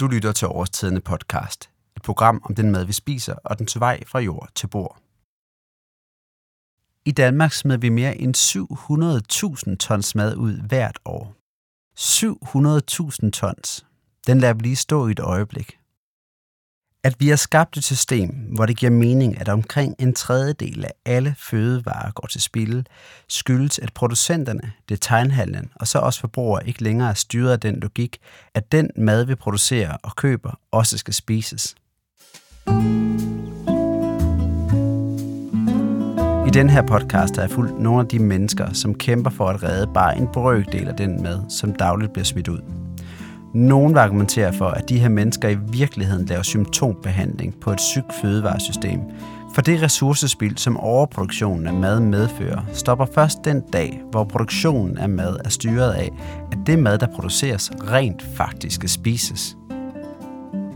Du lytter til Årstidende podcast. Et program om den mad, vi spiser, og den vej fra jord til bord. I Danmark smed vi mere end 700.000 tons mad ud hvert år. 700.000 tons. Den lader vi lige stå i et øjeblik. At vi har skabt et system, hvor det giver mening, at omkring en tredjedel af alle fødevarer går til spil, skyldes, at producenterne, detailhandlen og så også forbrugere ikke længere er styret af den logik, at den mad, vi producerer og køber, også skal spises. I den her podcast har jeg fulgt nogle af de mennesker, som kæmper for at redde bare en brøkdel af den mad, som dagligt bliver smidt ud. Nogen vil argumentere for, at de her mennesker i virkeligheden laver symptombehandling på et sygt fødevaresystem. For det ressourcespild, som overproduktionen af mad medfører, stopper først den dag, hvor produktionen af mad er styret af, at det mad, der produceres, rent faktisk skal spises.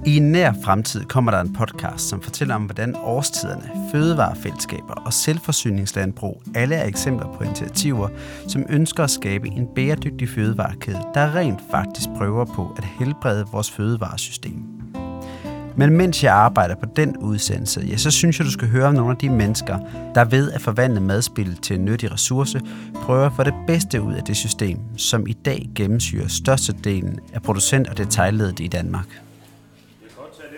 I en nær fremtid kommer der en podcast, som fortæller om, hvordan årstiderne, fødevarefællesskaber og selvforsyningslandbrug alle er eksempler på initiativer, som ønsker at skabe en bæredygtig fødevarekæde, der rent faktisk prøver på at helbrede vores fødevaresystem. Men mens jeg arbejder på den udsendelse, ja, så synes jeg, du skal høre om nogle af de mennesker, der ved at forvandle madspil til en nyttig ressource, prøver at få det bedste ud af det system, som i dag gennemsyrer størstedelen af producent- og detailledet i Danmark.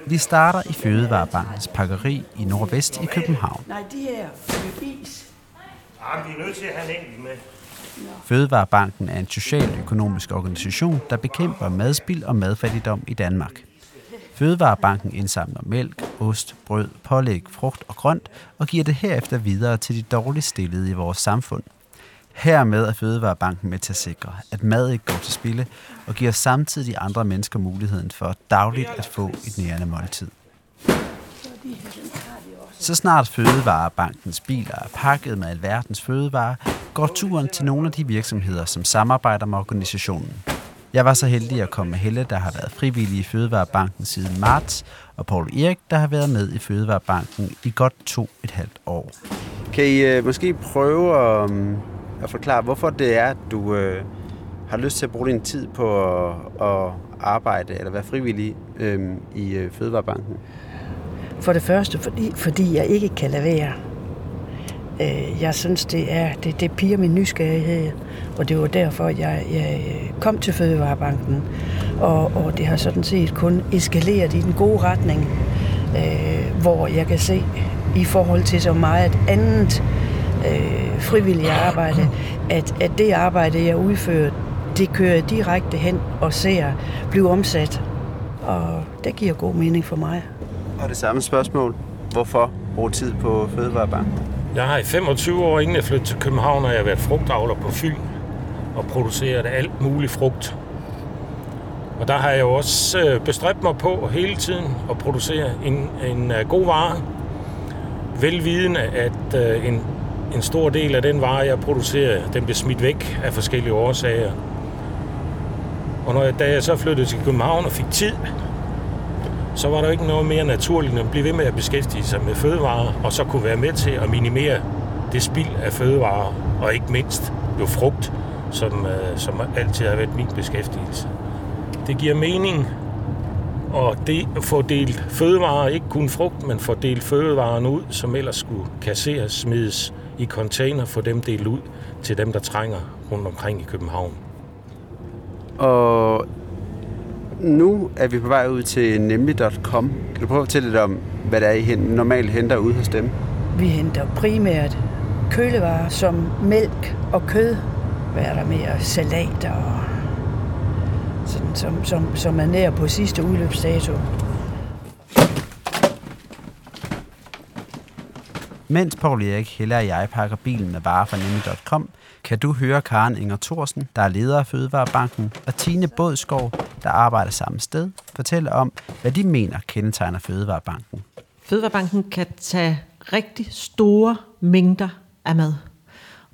Vi starter i Fødevarebankens pakkeri i Nordvest i København. Nej, de her is. Ja, vi er nødt til at have en enkelt med. Fødevarebanken er en socialøkonomisk organisation, der bekæmper madspild og madfattigdom i Danmark. Fødevarebanken indsamler mælk, ost, brød, pålæg, frugt og grønt og giver det herefter videre til de dårligst stillede i vores samfund. Hermed er Fødevarebanken med til at sikre, at mad ikke går til spilde, og giver samtidig andre mennesker muligheden for dagligt at få et nærende måltid. Så snart Fødevarebankens biler er pakket med alverdens fødevarer, går turen til nogle af de virksomheder, som samarbejder med organisationen. Jeg var så heldig at komme med Helle, der har været frivillig i Fødevarebanken siden marts, og Paul Erik, der har været med i Fødevarebanken i godt to et halvt år. Kan I uh, måske prøve at, mm, at forklare, hvorfor det er, at du øh, har lyst til at bruge din tid på at, at arbejde eller være frivillig øh, i øh, Fødevarebanken? For det første, fordi, fordi jeg ikke kan lade være. Øh, Jeg synes, det er det, det piger min nysgerrighed, og det var derfor, jeg, jeg øh, kom til Fødevarebanken. Og, og det har sådan set kun eskaleret i den gode retning, øh, hvor jeg kan se i forhold til så meget andet øh, frivilligt arbejde, at, at det arbejde, jeg udfører, det kører direkte hen og ser blive omsat. Og det giver god mening for mig. Og det samme spørgsmål. Hvorfor bruge tid på Fødevarebanken? Jeg har i 25 år, inden jeg flyttede til København, har jeg været frugtavler på Fyn og produceret alt muligt frugt. Og der har jeg jo også øh, bestræbt mig på hele tiden at producere en, en øh, god vare. Velvidende, at øh, en, en stor del af den vare, jeg producerer, den bliver smidt væk af forskellige årsager. Og når jeg, da jeg så flyttede til København og fik tid, så var der ikke noget mere naturligt end at blive ved med at beskæftige sig med fødevarer, og så kunne være med til at minimere det spild af fødevarer, og ikke mindst jo frugt, som, øh, som altid har været min beskæftigelse. Det giver mening at de, få delt fødevarer, ikke kun frugt, men få delt fødevarerne ud, som ellers skulle kasseres, smides i container, for dem delt ud til dem, der trænger rundt omkring i København. Og nu er vi på vej ud til nemlig.com. Kan du prøve at fortælle lidt om, hvad det er, I hen- normalt henter ude hos dem? Vi henter primært kølevarer som mælk og kød. Hvad er der mere? Salater og sådan, som, som, som er nær på sidste udløbsdato. Mens Paul Erik, Helle og jeg pakker bilen med varer fra nemlig.com, kan du høre Karen Inger Thorsen, der er leder af Fødevarebanken, og Tine Bådskov, der arbejder samme sted, fortælle om, hvad de mener kendetegner Fødevarebanken. Fødevarebanken kan tage rigtig store mængder af mad.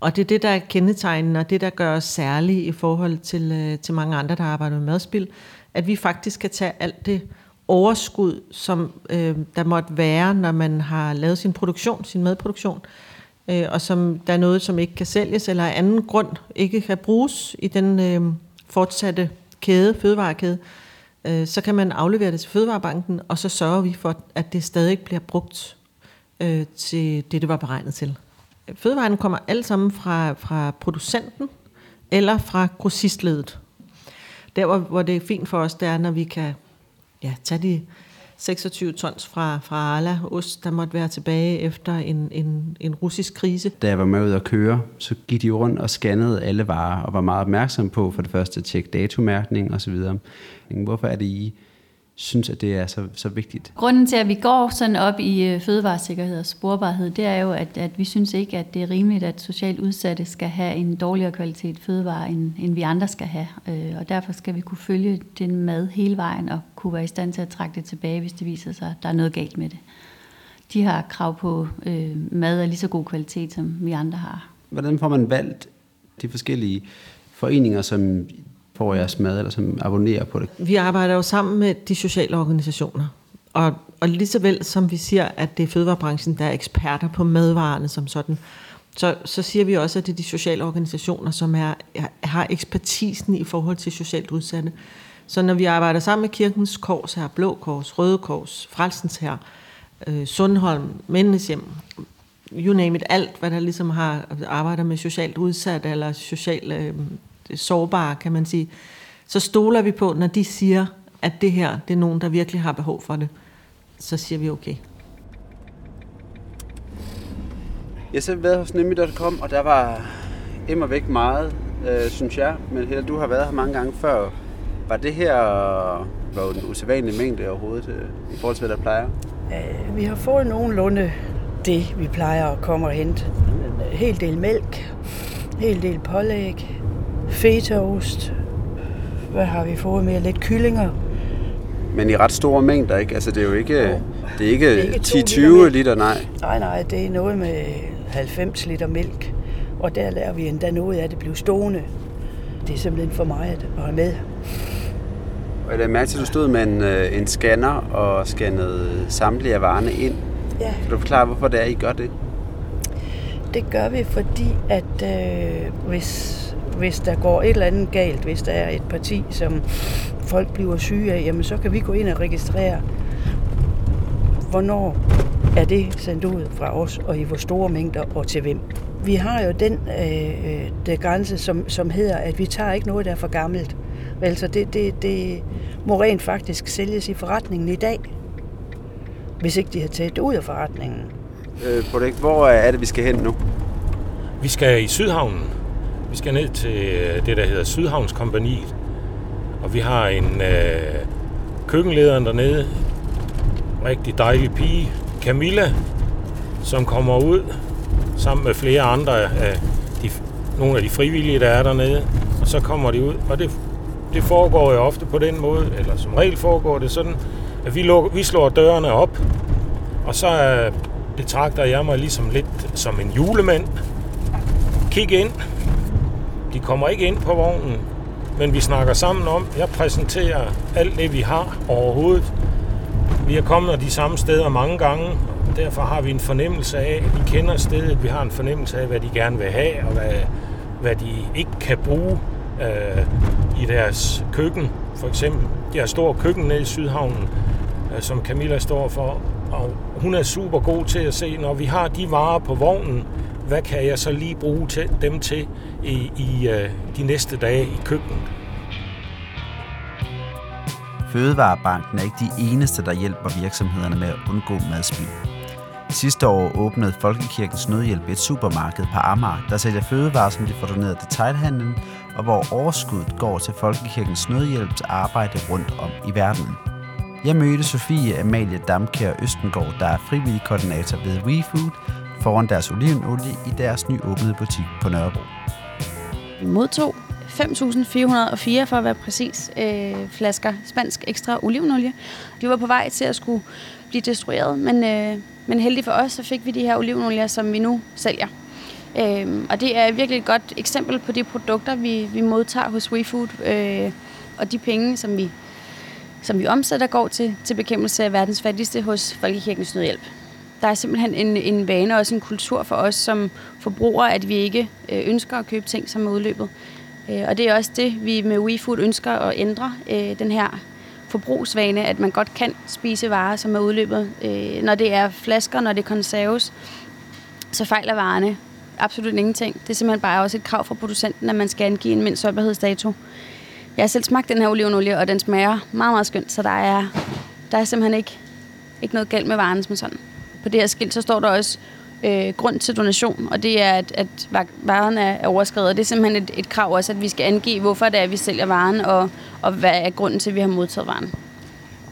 Og det er det, der er kendetegnende, og det, der gør os særlige i forhold til, øh, til mange andre, der arbejder med madspil, at vi faktisk kan tage alt det overskud, som øh, der måtte være, når man har lavet sin produktion, sin madproduktion, øh, og som der er noget, som ikke kan sælges, eller af anden grund ikke kan bruges i den øh, fortsatte kæde, fødevarekæde, øh, så kan man aflevere det til Fødevarebanken, og så sørger vi for, at det stadig bliver brugt øh, til det, det var beregnet til. Fødevarene kommer alle sammen fra, fra producenten eller fra grossistledet. Der, hvor, hvor det er fint for os, det er, når vi kan ja, tage de 26 tons fra, fra Arla ost, der måtte være tilbage efter en, en, en russisk krise. Da jeg var med ud at køre, så gik de rundt og scannede alle varer, og var meget opmærksom på for det første at tjekke datomærkning osv. Hvorfor er det, I synes, at det er så, så vigtigt? Grunden til, at vi går sådan op i øh, fødevaresikkerhed og sporbarhed, det er jo, at, at vi synes ikke, at det er rimeligt, at socialt udsatte skal have en dårligere kvalitet fødevare, end, end vi andre skal have. Øh, og derfor skal vi kunne følge den mad hele vejen og kunne være i stand til at trække det tilbage, hvis det viser sig, at der er noget galt med det. De har krav på øh, mad af lige så god kvalitet, som vi andre har. Hvordan får man valgt de forskellige foreninger, som får jeres mad, eller som abonnerer på det? Vi arbejder jo sammen med de sociale organisationer. Og, og lige så vel som vi siger, at det er fødevarebranchen, der er eksperter på madvarerne som sådan, så, så siger vi også, at det er de sociale organisationer, som er, har ekspertisen i forhold til socialt udsatte. Så når vi arbejder sammen med Kirkens Kors her, Blå Kors, Røde Kors, Frelsens her, øh, Sundholm, Mændenes Hjem, you name it, alt hvad der ligesom har arbejder med socialt udsat eller socialt øh, sårbare, kan man sige, så stoler vi på, når de siger, at det her, det er nogen, der virkelig har behov for det, så siger vi okay. Jeg har selv været hos Nemi.com, og der var immer væk meget, øh, synes jeg. Men Helle, du har været her mange gange før. Var det her var en usædvanlig mængde overhovedet øh, i forhold til, hvad der plejer? Øh, vi har fået nogenlunde det, vi plejer at komme og hente. En hel del mælk, en hel del pålæg, fetaost. Hvad har vi fået med? Lidt kyllinger. Men i ret store mængder, ikke? Altså, det er jo ikke, Jo. det er ikke, Det er ikke 10-20 to liter, liter nej. Nej, nej, det er noget med 90 liter mælk. Og der lader vi endda noget af det blive stående. Det er simpelthen for meget at have med. Og jeg lagde mærke til, at du stod med en, øh, en scanner og scannede samtlige af varerne ind. Ja, Kan du forklare, hvorfor det er, I gør det? Det gør vi, fordi at øh, hvis, hvis der går et eller andet galt, hvis der er et parti, som folk bliver syge af, jamen så kan vi gå ind og registrere, hvornår er det sendt ud fra os, og i hvor store mængder, og til hvem. Vi har jo den øh, øh det grænse, som, som hedder, at vi tager ikke noget, der er for gammelt. Altså det, det, det må rent faktisk sælges i forretningen i dag, hvis ikke de har taget det ud af forretningen. Øh, Bodek, hvor øh, er det, vi skal hen nu? Vi skal i Sydhavnen. Vi skal ned til øh, det, der hedder Sydhavnskompaniet. Og vi har en øh, køkkenleder dernede. Rigtig dejlig pige. Camilla, som kommer ud sammen med flere andre af de, nogle af de frivillige, der er dernede. Og så kommer de ud. Og det, det foregår jo ofte på den måde, eller som regel foregår det sådan, at vi, lukker, vi slår dørene op. Og så betragter jeg mig ligesom lidt som en julemand. Kig ind, de kommer ikke ind på vognen, men vi snakker sammen om, jeg præsenterer alt det, vi har overhovedet. Vi er kommet de samme steder mange gange, og derfor har vi en fornemmelse af, at vi kender stedet, vi har en fornemmelse af, hvad de gerne vil have, og hvad, hvad de ikke kan bruge øh, i deres køkken. For eksempel, de har stor køkken nede i Sydhavnen, øh, som Camilla står for, og hun er super god til at se, når vi har de varer på vognen, hvad kan jeg så lige bruge til, dem til i, i øh, de næste dage i køkkenet. Fødevarebanken er ikke de eneste, der hjælper virksomhederne med at undgå madspild. Sidste år åbnede Folkekirkens Nødhjælp et supermarked på Amager, der sælger fødevarer, som de får doneret til detailhandlen, og hvor overskuddet går til Folkekirkens Nødhjælps arbejde rundt om i verden. Jeg mødte Sofie Amalie Damkær Østengård, der er frivillig koordinator ved WeFood, foran deres olivenolie i deres nyåbnede butik på Nørrebro. Vi modtog 5.404 for at være præcis øh, flasker spansk ekstra olivenolie. De var på vej til at skulle blive destrueret, men, øh, men heldig for os, så fik vi de her olivenolier, som vi nu sælger. Øh, og det er virkelig et godt eksempel på de produkter, vi, vi modtager hos WeFood, øh, og de penge, som vi, som vi omsætter, går til, til bekæmpelse af verdens fattigste hos Folkekirkens Nødhjælp. Der er simpelthen en, en vane og også en kultur for os som forbrugere, at vi ikke øh, ønsker at købe ting, som er udløbet. Øh, og det er også det, vi med WeFood ønsker at ændre. Øh, den her forbrugsvane, at man godt kan spise varer, som er udløbet. Når det er flasker, når det er konserves, så fejler varerne absolut ingenting. Det er simpelthen bare også et krav fra producenten, at man skal angive en mindst holdbarhedsdato. Jeg har selv smagt den her olivenolie, og den smager meget, meget skønt, så der er, der er simpelthen ikke, ikke noget galt med varen som sådan. På det her skilt, så står der også øh, grund til donation, og det er, at, at varen er, er overskrevet. Det er simpelthen et, et krav også, at vi skal angive, hvorfor det er, at vi sælger varen, og, og hvad er grunden til, at vi har modtaget varen.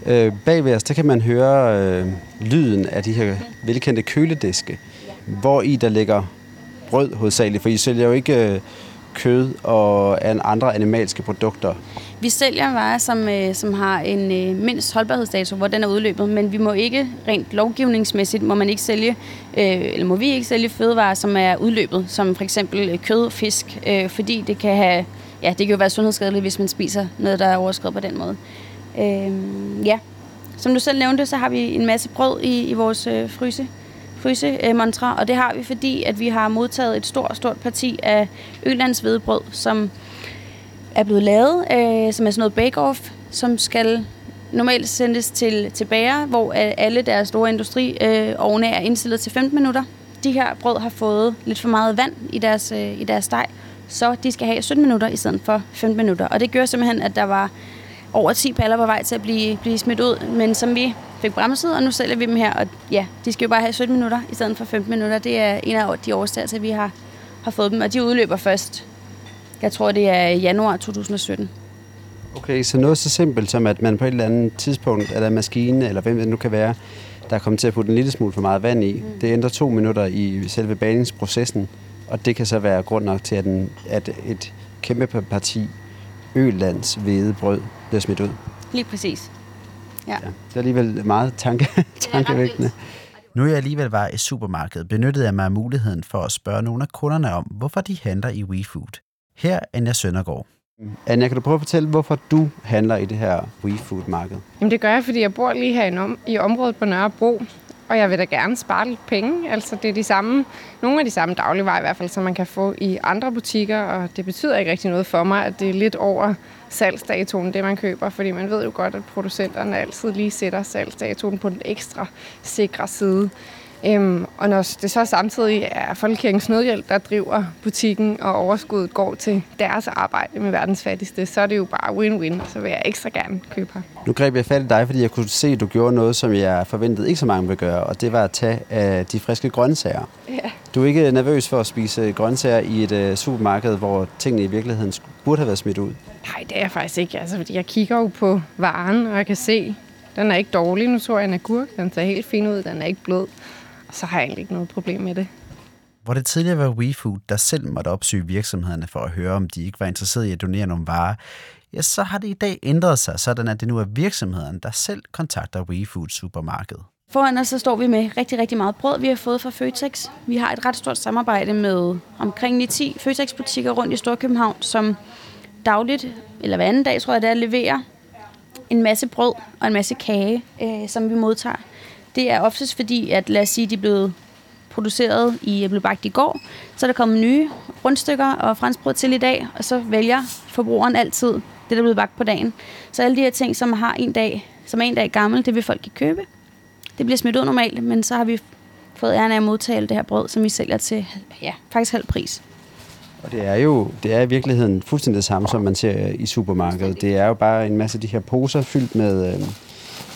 Øh, bagved os, der kan man høre øh, lyden af de her velkendte kølediske, hvor i der ligger brød hovedsageligt, for I sælger jo ikke øh, kød og andre animalske produkter. Vi sælger varer, som, øh, som har en øh, mindst holdbarhedsdato, hvor den er udløbet, men vi må ikke, rent lovgivningsmæssigt, må man ikke sælge, øh, eller må vi ikke sælge fødevarer, som er udløbet, som for eksempel øh, kød og fisk, øh, fordi det kan have, ja, det kan jo være sundhedsskadeligt, hvis man spiser noget, der er overskrevet på den måde. Øh, ja, som du selv nævnte, så har vi en masse brød i, i vores øh, fryse frysemontre, øh, og det har vi, fordi at vi har modtaget et stort, stort parti af Ølands hvedebrød, som er blevet lavet, øh, som er sådan noget bake-off, som skal normalt sendes til, til bager, hvor alle deres store industriovne øh, er indstillet til 15 minutter. De her brød har fået lidt for meget vand i deres, øh, i deres steg, så de skal have 17 minutter i stedet for 15 minutter. Og det gør simpelthen, at der var over 10 paller på vej til at blive, blive smidt ud, men som vi fik bremset, og nu sælger vi dem her. Og ja, de skal jo bare have 17 minutter i stedet for 15 minutter. Det er en af de årsager vi har, har fået dem, og de udløber først. Jeg tror, det er januar 2017. Okay, så noget så simpelt som, at man på et eller andet tidspunkt, eller maskine, eller hvem det nu kan være, der er kommet til at putte en lille smule for meget vand i. Mm. Det ændrer to minutter i selve baningsprocessen, og det kan så være grund nok til, at, den, at et kæmpe parti Ølands hvedebrød bliver smidt ud. Lige præcis. Ja. ja. Det er alligevel meget tanke, tankevækkende. Nu jeg alligevel var i supermarkedet, benyttede jeg mig af muligheden for at spørge nogle af kunderne om, hvorfor de handler i WeFood. Her er Anja Søndergaard. Anja, kan du prøve at fortælle, hvorfor du handler i det her WeFood-marked? Jamen det gør jeg, fordi jeg bor lige her i området på Nørrebro, og jeg vil da gerne spare lidt penge. Altså det er de samme, nogle af de samme dagligvarer i hvert fald, som man kan få i andre butikker, og det betyder ikke rigtig noget for mig, at det er lidt over salgsdatoen, det man køber, fordi man ved jo godt, at producenterne altid lige sætter salgsdatoen på den ekstra sikre side. Øhm, og når det så samtidig er Folkekirkens Nødhjælp, der driver butikken, og overskuddet går til deres arbejde med verdens fattigste, så er det jo bare win-win, så vil jeg ekstra gerne købe her. Nu greb jeg fat i dig, fordi jeg kunne se, at du gjorde noget, som jeg forventede ikke så mange ville gøre, og det var at tage af de friske grøntsager. Ja. Du er ikke nervøs for at spise grøntsager i et uh, supermarked, hvor tingene i virkeligheden burde have været smidt ud? Nej, det er jeg faktisk ikke. Altså, fordi jeg kigger jo på varen, og jeg kan se, den er ikke dårlig. Nu tror jeg en agurk. Den ser helt fin ud. Den er ikke blød så har jeg egentlig ikke noget problem med det. Hvor det tidligere var WeFood, der selv måtte opsøge virksomhederne for at høre, om de ikke var interesserede i at donere nogle varer, ja, så har det i dag ændret sig, sådan at det nu er virksomheden, der selv kontakter WeFood supermarkedet. Foran os så står vi med rigtig, rigtig meget brød, vi har fået fra Føtex. Vi har et ret stort samarbejde med omkring 10 Føtex-butikker rundt i Storkøbenhavn, som dagligt, eller hver anden dag tror jeg, det er, leverer en masse brød og en masse kage, øh, som vi modtager. Det er oftest fordi, at lad os sige, de er blevet produceret i, øh, blev bagt i går, så er der kommet nye rundstykker og franskbrød til i dag, og så vælger forbrugeren altid det, der er blevet bagt på dagen. Så alle de her ting, som har en dag, som er en dag gammel, det vil folk ikke købe. Det bliver smidt ud normalt, men så har vi fået æren af at modtage det her brød, som vi sælger til ja, faktisk halv pris. Og det er jo det er i virkeligheden fuldstændig det samme, som man ser i supermarkedet. Det er jo bare en masse af de her poser fyldt med, øh,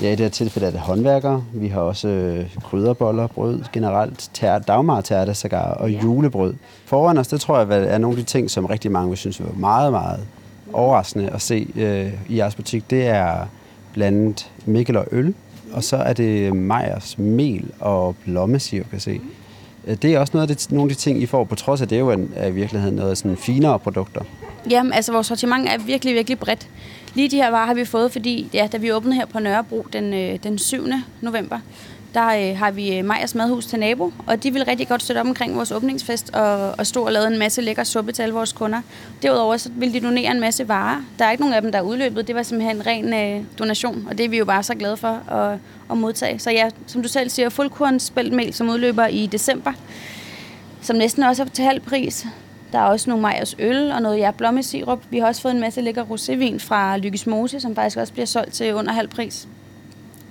Ja, i det her tilfælde er det håndværkere. Vi har også øh, krydderboller, brød generelt, tær, dagmartærte sågar og ja. julebrød. Foran os, det tror jeg er nogle af de ting, som rigtig mange vil synes var meget, meget overraskende at se øh, i jeres butik. Det er blandt Mikkel og øl, og så er det Meyers mel og blommesirup, kan se. Øh, det er også noget af det, nogle af de ting, I får, på trods af det er jo en, er i virkeligheden noget sådan finere produkter. Jamen, altså vores sortiment er virkelig, virkelig bredt. Lige de her varer har vi fået, fordi ja, da vi åbnede her på Nørrebro den, øh, den 7. november, der øh, har vi øh, Majers Madhus til nabo, og de vil rigtig godt støtte op omkring vores åbningsfest og, og stå og lave en masse lækker suppe til alle vores kunder. Derudover så vil de donere en masse varer. Der er ikke nogen af dem, der er udløbet. Det var simpelthen en ren øh, donation, og det er vi jo bare så glade for at, at modtage. Så ja, som du selv siger, fuldkornsspæltmel, som udløber i december, som næsten også er til halv pris. Der er også nogle Majers øl og noget ja, blommesirup. Vi har også fået en masse lækker rosévin fra Lykkes Mose, som faktisk også bliver solgt til under halv pris.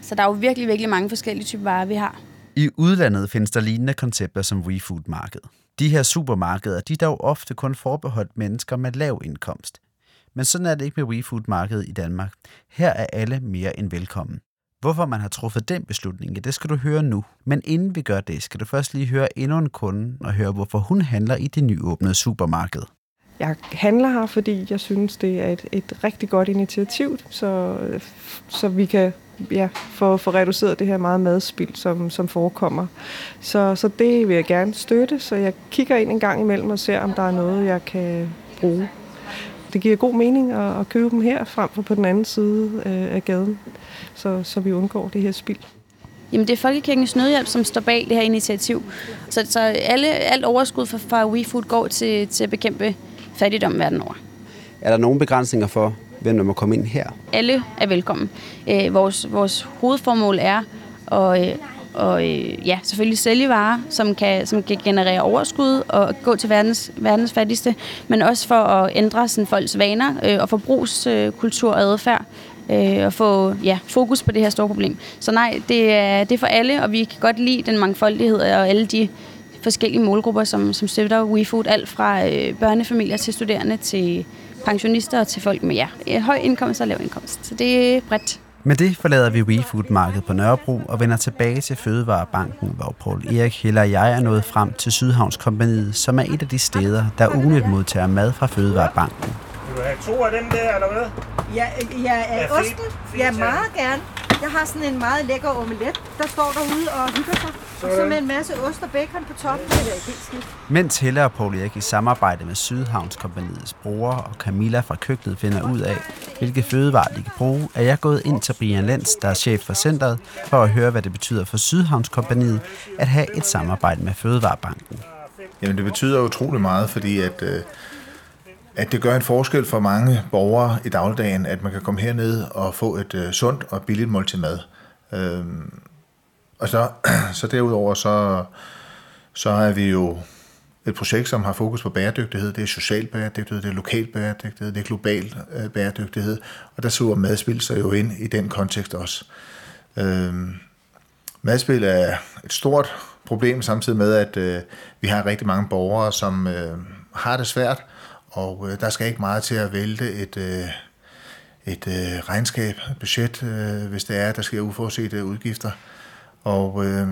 Så der er jo virkelig, virkelig mange forskellige typer varer, vi har. I udlandet findes der lignende koncepter som WeFood-marked. De her supermarkeder de er dog ofte kun forbeholdt mennesker med lav indkomst. Men sådan er det ikke med WeFood-markedet i Danmark. Her er alle mere end velkommen. Hvorfor man har truffet den beslutning, det skal du høre nu. Men inden vi gør det, skal du først lige høre endnu en kunde og høre, hvorfor hun handler i det nyåbnede supermarked. Jeg handler her, fordi jeg synes, det er et, et rigtig godt initiativ, så, så vi kan ja, få, få reduceret det her meget madspild, som, som forekommer. Så, så det vil jeg gerne støtte, så jeg kigger ind en gang imellem og ser, om der er noget, jeg kan bruge. Det giver god mening at, at købe dem her, frem for på den anden side øh, af gaden, så, så vi undgår det her spild. Jamen, det er Folkekirkens Nødhjælp, som står bag det her initiativ. Så, så alle, alt overskud fra, fra WeFood går til, til at bekæmpe fattigdom verden over. Er der nogle begrænsninger for, hvem der må komme ind her? Alle er velkommen. Øh, vores, vores hovedformål er at, øh, og øh, ja, selvfølgelig sælge varer, som kan, som kan generere overskud og gå til verdens, verdens fattigste, men også for at ændre sådan, folks vaner øh, og forbrugskultur og adfærd øh, og få ja, fokus på det her store problem. Så nej, det er, det er for alle, og vi kan godt lide den mangfoldighed og alle de forskellige målgrupper, som, som støtter WeFood, alt fra øh, børnefamilier til studerende til pensionister og til folk med ja, høj indkomst og lav indkomst. Så det er bredt. Med det forlader vi WeFood-markedet på Nørrebro og vender tilbage til Fødevarebanken, hvor Paul Erik, Helle og jeg er nået frem til Sydhavnskompaniet, som er et af de steder, der ugenligt modtager mad fra Fødevarebanken. Vil du have to af dem der, eller hvad? Ja, ja, Ja, ja osten. Ja. meget gerne. Jeg har sådan en meget lækker omelet, der står derude og hygger sig. Og så med en masse ost og bacon på toppen. Det er helt skidt. Mens Helle og Paul Erik i samarbejde med Sydhavnskompaniets bror og Camilla fra køkkenet finder ud af, hvilke fødevarer de kan bruge, er jeg gået ind til Brian Lenz, der er chef for centret, for at høre, hvad det betyder for Sydhavnskompaniet at have et samarbejde med Fødevarebanken. Jamen det betyder utrolig meget, fordi at, øh, at det gør en forskel for mange borgere i dagligdagen, at man kan komme herned og få et øh, sundt og billigt måltid mad. Øhm, og så, så derudover så, så er vi jo et projekt, som har fokus på bæredygtighed. Det er social bæredygtighed, det er lokal bæredygtighed, det er global øh, bæredygtighed. Og der suger madspil sig jo ind i den kontekst også. Øhm, madspil er et stort problem, samtidig med, at øh, vi har rigtig mange borgere, som øh, har det svært, og øh, der skal ikke meget til at vælte et, øh, et øh, regnskab, budget, øh, hvis det er, der sker uforudsete udgifter. Og øh,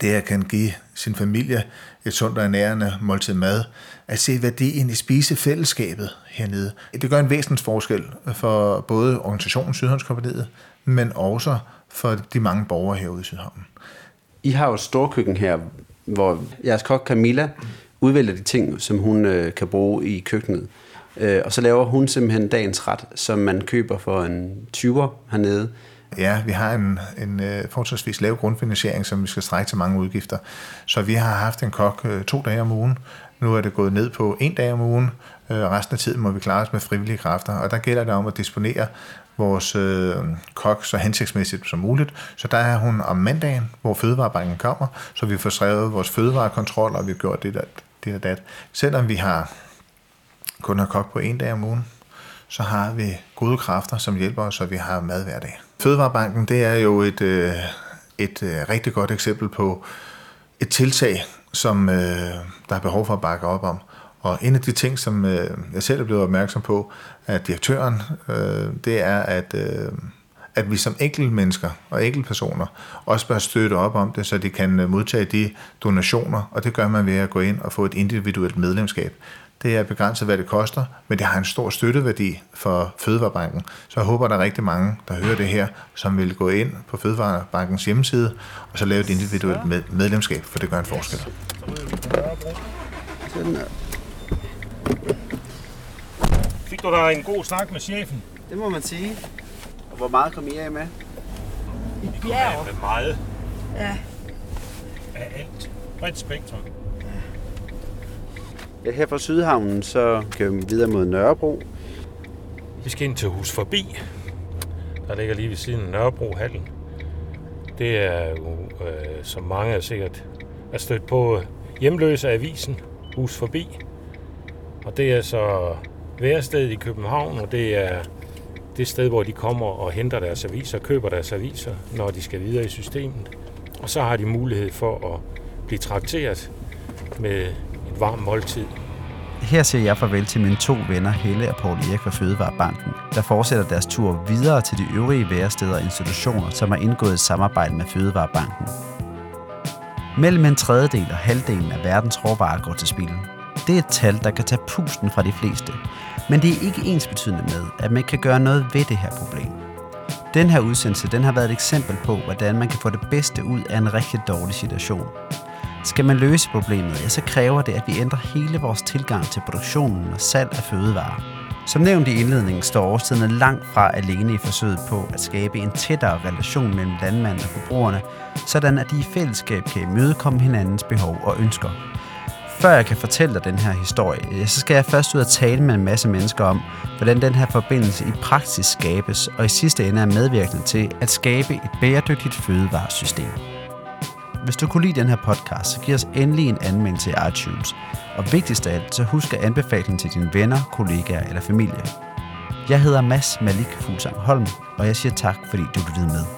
det at kan give sin familie et sundt og nærende måltid mad, at se værdien i spisefællesskabet hernede. Det gør en væsentlig forskel for både organisationen Sydhavnskompaniet, men også for de mange borgere herude i Sydhavnen. I har jo et storkøkken her, hvor jeres kok Camilla udvælger de ting, som hun øh, kan bruge i køkkenet. Øh, og så laver hun simpelthen dagens ret, som man køber for en 20'er hernede. Ja, vi har en, en øh, forholdsvis lav grundfinansiering, som vi skal strække til mange udgifter. Så vi har haft en kok øh, to dage om ugen. Nu er det gået ned på en dag om ugen. Øh, resten af tiden må vi klare os med frivillige kræfter. Og der gælder det om at disponere vores øh, kok så hensigtsmæssigt som muligt. Så der er hun om mandagen, hvor fødevarebanken kommer, så vi får skrevet vores fødevarekontrol, og vi har gjort det der, dit og dat. Selvom vi har kun har kogt på en dag om ugen, så har vi gode kræfter, som hjælper os, og vi har mad hver dag. Fødevarebanken, det er jo et, øh, et øh, rigtig godt eksempel på et tiltag, som øh, der er behov for at bakke op om. Og en af de ting, som øh, jeg selv er blevet opmærksom på af direktøren, øh, det er, at, øh, at vi som enkeltmennesker og enkeltpersoner også bør støtte op om det, så de kan øh, modtage de donationer, og det gør man ved at gå ind og få et individuelt medlemskab. Det er begrænset, hvad det koster, men det har en stor støtteværdi for Fødevarebanken. Så jeg håber, der er rigtig mange, der hører det her, som vil gå ind på Fødevarebankens hjemmeside, og så lave et individuelt med- medlemskab, for det gør en forskel. Fik du der en god snak med chefen? Det må man sige. Og hvor meget kom I af med? Ja, med meget. Ja. Af alt. Bredt spektrum. Ja, her fra Sydhavnen, så kører vi videre mod Nørrebro. Vi skal ind til Hus Forbi. Der ligger lige ved siden af Nørrebrohallen. Det er jo, øh, som mange er sikkert er stødt på, hjemløse avisen Hus Forbi. Og det er så værestedet i København, og det er det sted, hvor de kommer og henter deres aviser, køber deres aviser, når de skal videre i systemet. Og så har de mulighed for at blive trakteret med et varmt måltid. Her siger jeg farvel til mine to venner Helle og Paul Erik fra Fødevarebanken, der fortsætter deres tur videre til de øvrige væresteder og institutioner, som har indgået et samarbejde med Fødevarebanken. Mellem en tredjedel og halvdelen af verdens råvarer går til spilden. Det er et tal, der kan tage pusten fra de fleste, men det er ikke ensbetydende med, at man kan gøre noget ved det her problem. Den her udsendelse den har været et eksempel på, hvordan man kan få det bedste ud af en rigtig dårlig situation. Skal man løse problemet, ja, så kræver det, at vi ændrer hele vores tilgang til produktionen og salg af fødevarer. Som nævnt i indledningen står årstiderne langt fra alene i forsøget på at skabe en tættere relation mellem landmanden og forbrugerne, sådan at de i fællesskab kan imødekomme hinandens behov og ønsker. Før jeg kan fortælle dig den her historie, øh, så skal jeg først ud og tale med en masse mennesker om, hvordan den her forbindelse i praksis skabes, og i sidste ende er medvirkende til at skabe et bæredygtigt fødevaresystem. Hvis du kunne lide den her podcast, så giv os endelig en anmeldelse i iTunes. Og vigtigst af alt, så husk at anbefale den til dine venner, kollegaer eller familie. Jeg hedder Mads Malik Fuglsang Holm, og jeg siger tak, fordi du lyttede med.